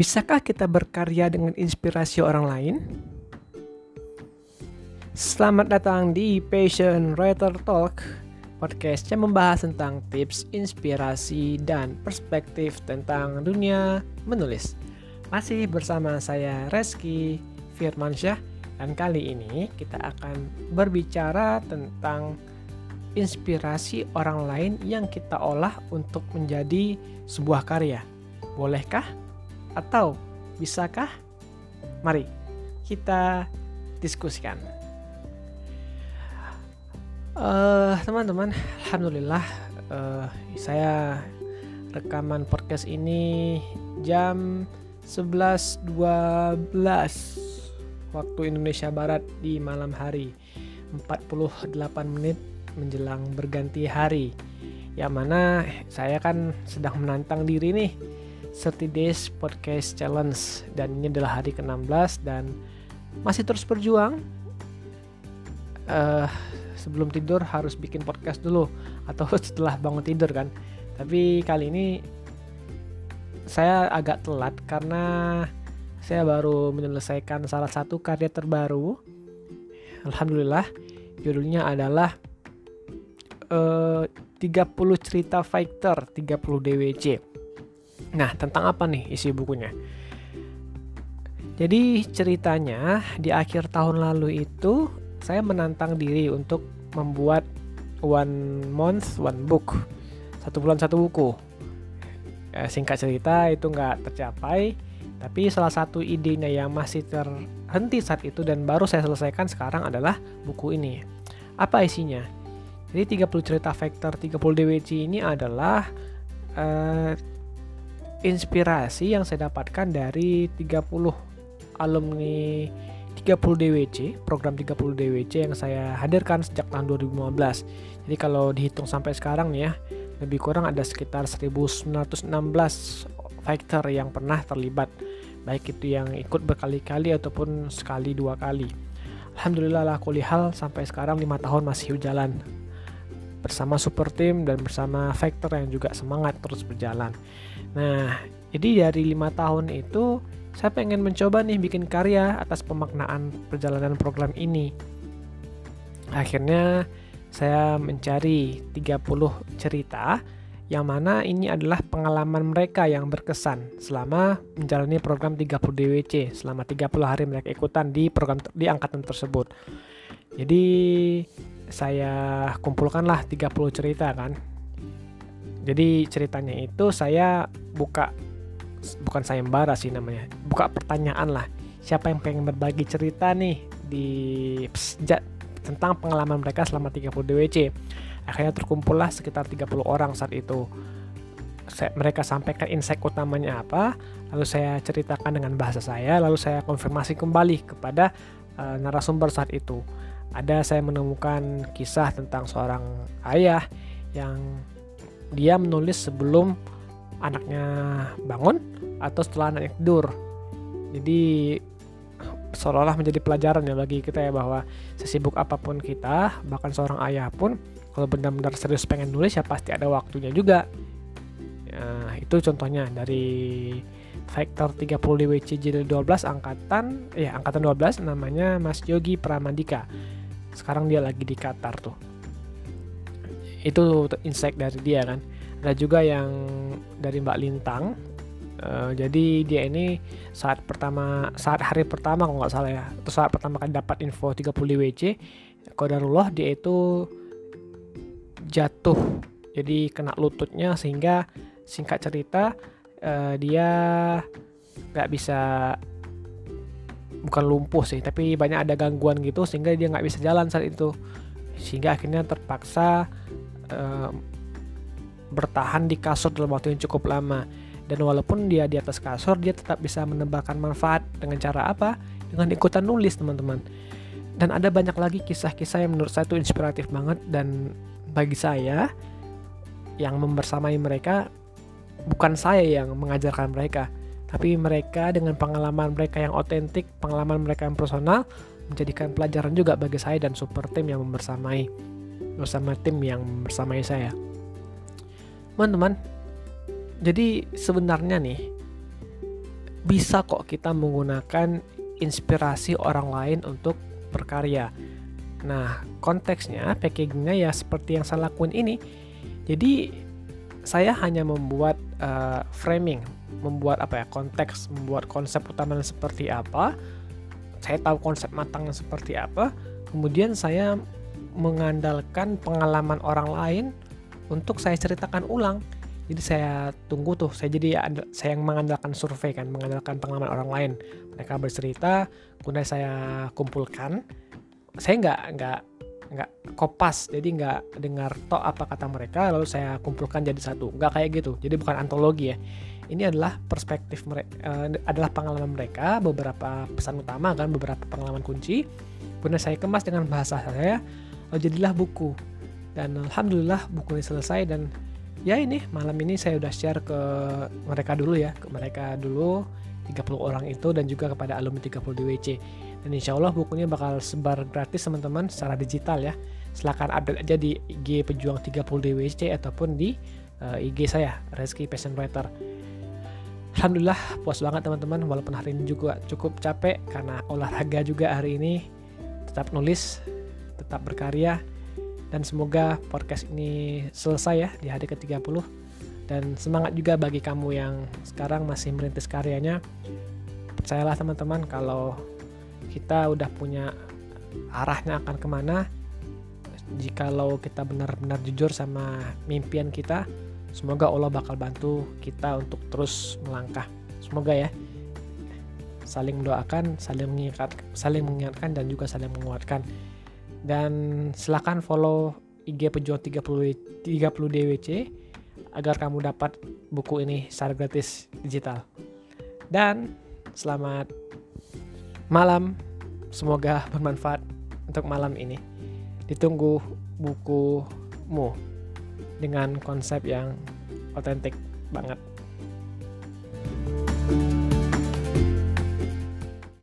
Bisakah kita berkarya dengan inspirasi orang lain? Selamat datang di Passion Writer Talk, podcast yang membahas tentang tips, inspirasi, dan perspektif tentang dunia menulis. Masih bersama saya Reski Firmansyah dan kali ini kita akan berbicara tentang inspirasi orang lain yang kita olah untuk menjadi sebuah karya. Bolehkah? Atau bisakah? Mari kita diskusikan. Uh, teman-teman, alhamdulillah uh, saya rekaman podcast ini jam 11.12 waktu Indonesia Barat di malam hari 48 menit menjelang berganti hari yang mana saya kan sedang menantang diri nih 30 Days Podcast Challenge. Dan ini adalah hari ke-16 dan masih terus berjuang. Uh, sebelum tidur harus bikin podcast dulu atau setelah bangun tidur kan. Tapi kali ini saya agak telat karena saya baru menyelesaikan salah satu karya terbaru. Alhamdulillah judulnya adalah uh, 30 cerita fighter 30 DWC. Nah, tentang apa nih isi bukunya? Jadi ceritanya di akhir tahun lalu itu saya menantang diri untuk membuat one month one book satu bulan satu buku. Eh, singkat cerita itu nggak tercapai, tapi salah satu idenya yang masih terhenti saat itu dan baru saya selesaikan sekarang adalah buku ini. Apa isinya? Jadi 30 cerita Vector 30 DWC ini adalah uh, inspirasi yang saya dapatkan dari 30 alumni 30 DWC, program 30 DWC yang saya hadirkan sejak tahun 2015. Jadi kalau dihitung sampai sekarang nih ya, lebih kurang ada sekitar 1916 factor yang pernah terlibat baik itu yang ikut berkali-kali ataupun sekali dua kali. Alhamdulillah lah kulihal sampai sekarang lima tahun masih jalan bersama super team dan bersama Factor yang juga semangat terus berjalan. Nah, jadi dari lima tahun itu saya pengen mencoba nih bikin karya atas pemaknaan perjalanan program ini. Akhirnya saya mencari 30 cerita yang mana ini adalah pengalaman mereka yang berkesan selama menjalani program 30 DWC selama 30 hari mereka ikutan di program di angkatan tersebut. Jadi saya kumpulkanlah 30 cerita kan. Jadi ceritanya itu saya buka bukan sayembara sih namanya. Buka pertanyaan lah. Siapa yang pengen berbagi cerita nih di sejak tentang pengalaman mereka selama 30 DWC. Akhirnya terkumpullah sekitar 30 orang saat itu. Saya, mereka sampaikan insight utamanya apa, lalu saya ceritakan dengan bahasa saya, lalu saya konfirmasi kembali kepada uh, narasumber saat itu ada saya menemukan kisah tentang seorang ayah yang dia menulis sebelum anaknya bangun atau setelah anaknya tidur. Jadi seolah-olah menjadi pelajaran ya bagi kita ya bahwa sesibuk apa pun kita, bahkan seorang ayah pun kalau benar-benar serius pengen nulis ya pasti ada waktunya juga. Ya, itu contohnya dari Factor 30 DWC jilid 12 angkatan ya angkatan 12 namanya Mas Yogi Pramandika sekarang dia lagi di Qatar tuh. Itu insight dari dia kan. Ada juga yang dari Mbak Lintang. Uh, jadi dia ini saat pertama saat hari pertama kalau nggak salah ya atau saat pertama kali dapat info 30 WC kodarullah dia itu jatuh. Jadi kena lututnya sehingga singkat cerita uh, dia nggak bisa bukan lumpuh sih tapi banyak ada gangguan gitu sehingga dia nggak bisa jalan saat itu. Sehingga akhirnya terpaksa uh, bertahan di kasur dalam waktu yang cukup lama. Dan walaupun dia di atas kasur dia tetap bisa menambahkan manfaat dengan cara apa? Dengan ikutan nulis teman-teman. Dan ada banyak lagi kisah-kisah yang menurut saya itu inspiratif banget dan bagi saya yang membersamai mereka bukan saya yang mengajarkan mereka tapi mereka dengan pengalaman mereka yang otentik, pengalaman mereka yang personal, menjadikan pelajaran juga bagi saya dan super tim yang membersamai bersama tim yang bersamai saya. Teman-teman, jadi sebenarnya nih bisa kok kita menggunakan inspirasi orang lain untuk berkarya. Nah, konteksnya, packagingnya ya seperti yang saya lakuin ini. Jadi, saya hanya membuat uh, framing, membuat apa ya, konteks, membuat konsep utamanya seperti apa. Saya tahu konsep matangnya seperti apa. Kemudian saya mengandalkan pengalaman orang lain untuk saya ceritakan ulang jadi saya tunggu tuh saya jadi saya yang mengandalkan survei kan mengandalkan pengalaman orang lain mereka bercerita kemudian saya kumpulkan saya nggak nggak nggak kopas jadi nggak dengar tok apa kata mereka lalu saya kumpulkan jadi satu. Nggak kayak gitu jadi bukan antologi ya. Ini adalah perspektif mereka uh, adalah pengalaman mereka beberapa pesan utama kan beberapa pengalaman kunci. Kemudian saya kemas dengan bahasa saya lalu jadilah buku. Dan alhamdulillah buku ini selesai dan ya ini malam ini saya udah share ke mereka dulu ya ke mereka dulu 30 orang itu dan juga kepada alumni 30 DWC dan insya Allah bukunya bakal sebar gratis teman-teman secara digital ya. Silahkan update aja di IG pejuang 30 DWC ataupun di uh, eh, IG saya Reski Passion Writer. Alhamdulillah puas banget teman-teman. Walaupun hari ini juga cukup capek karena olahraga juga hari ini. Tetap nulis tetap berkarya dan semoga podcast ini selesai ya di hari ke-30 dan semangat juga bagi kamu yang sekarang masih merintis karyanya. Percayalah teman-teman kalau kita udah punya arahnya akan ke mana jikalau kita benar-benar jujur sama mimpian kita semoga Allah bakal bantu kita untuk terus melangkah. Semoga ya. Saling mendoakan saling mengingatkan saling mengingatkan dan juga saling menguatkan. Dan silahkan follow IG Pejuang 30 30 DWC agar kamu dapat buku ini secara gratis digital. Dan selamat malam. Semoga bermanfaat untuk malam ini. Ditunggu bukumu dengan konsep yang otentik banget.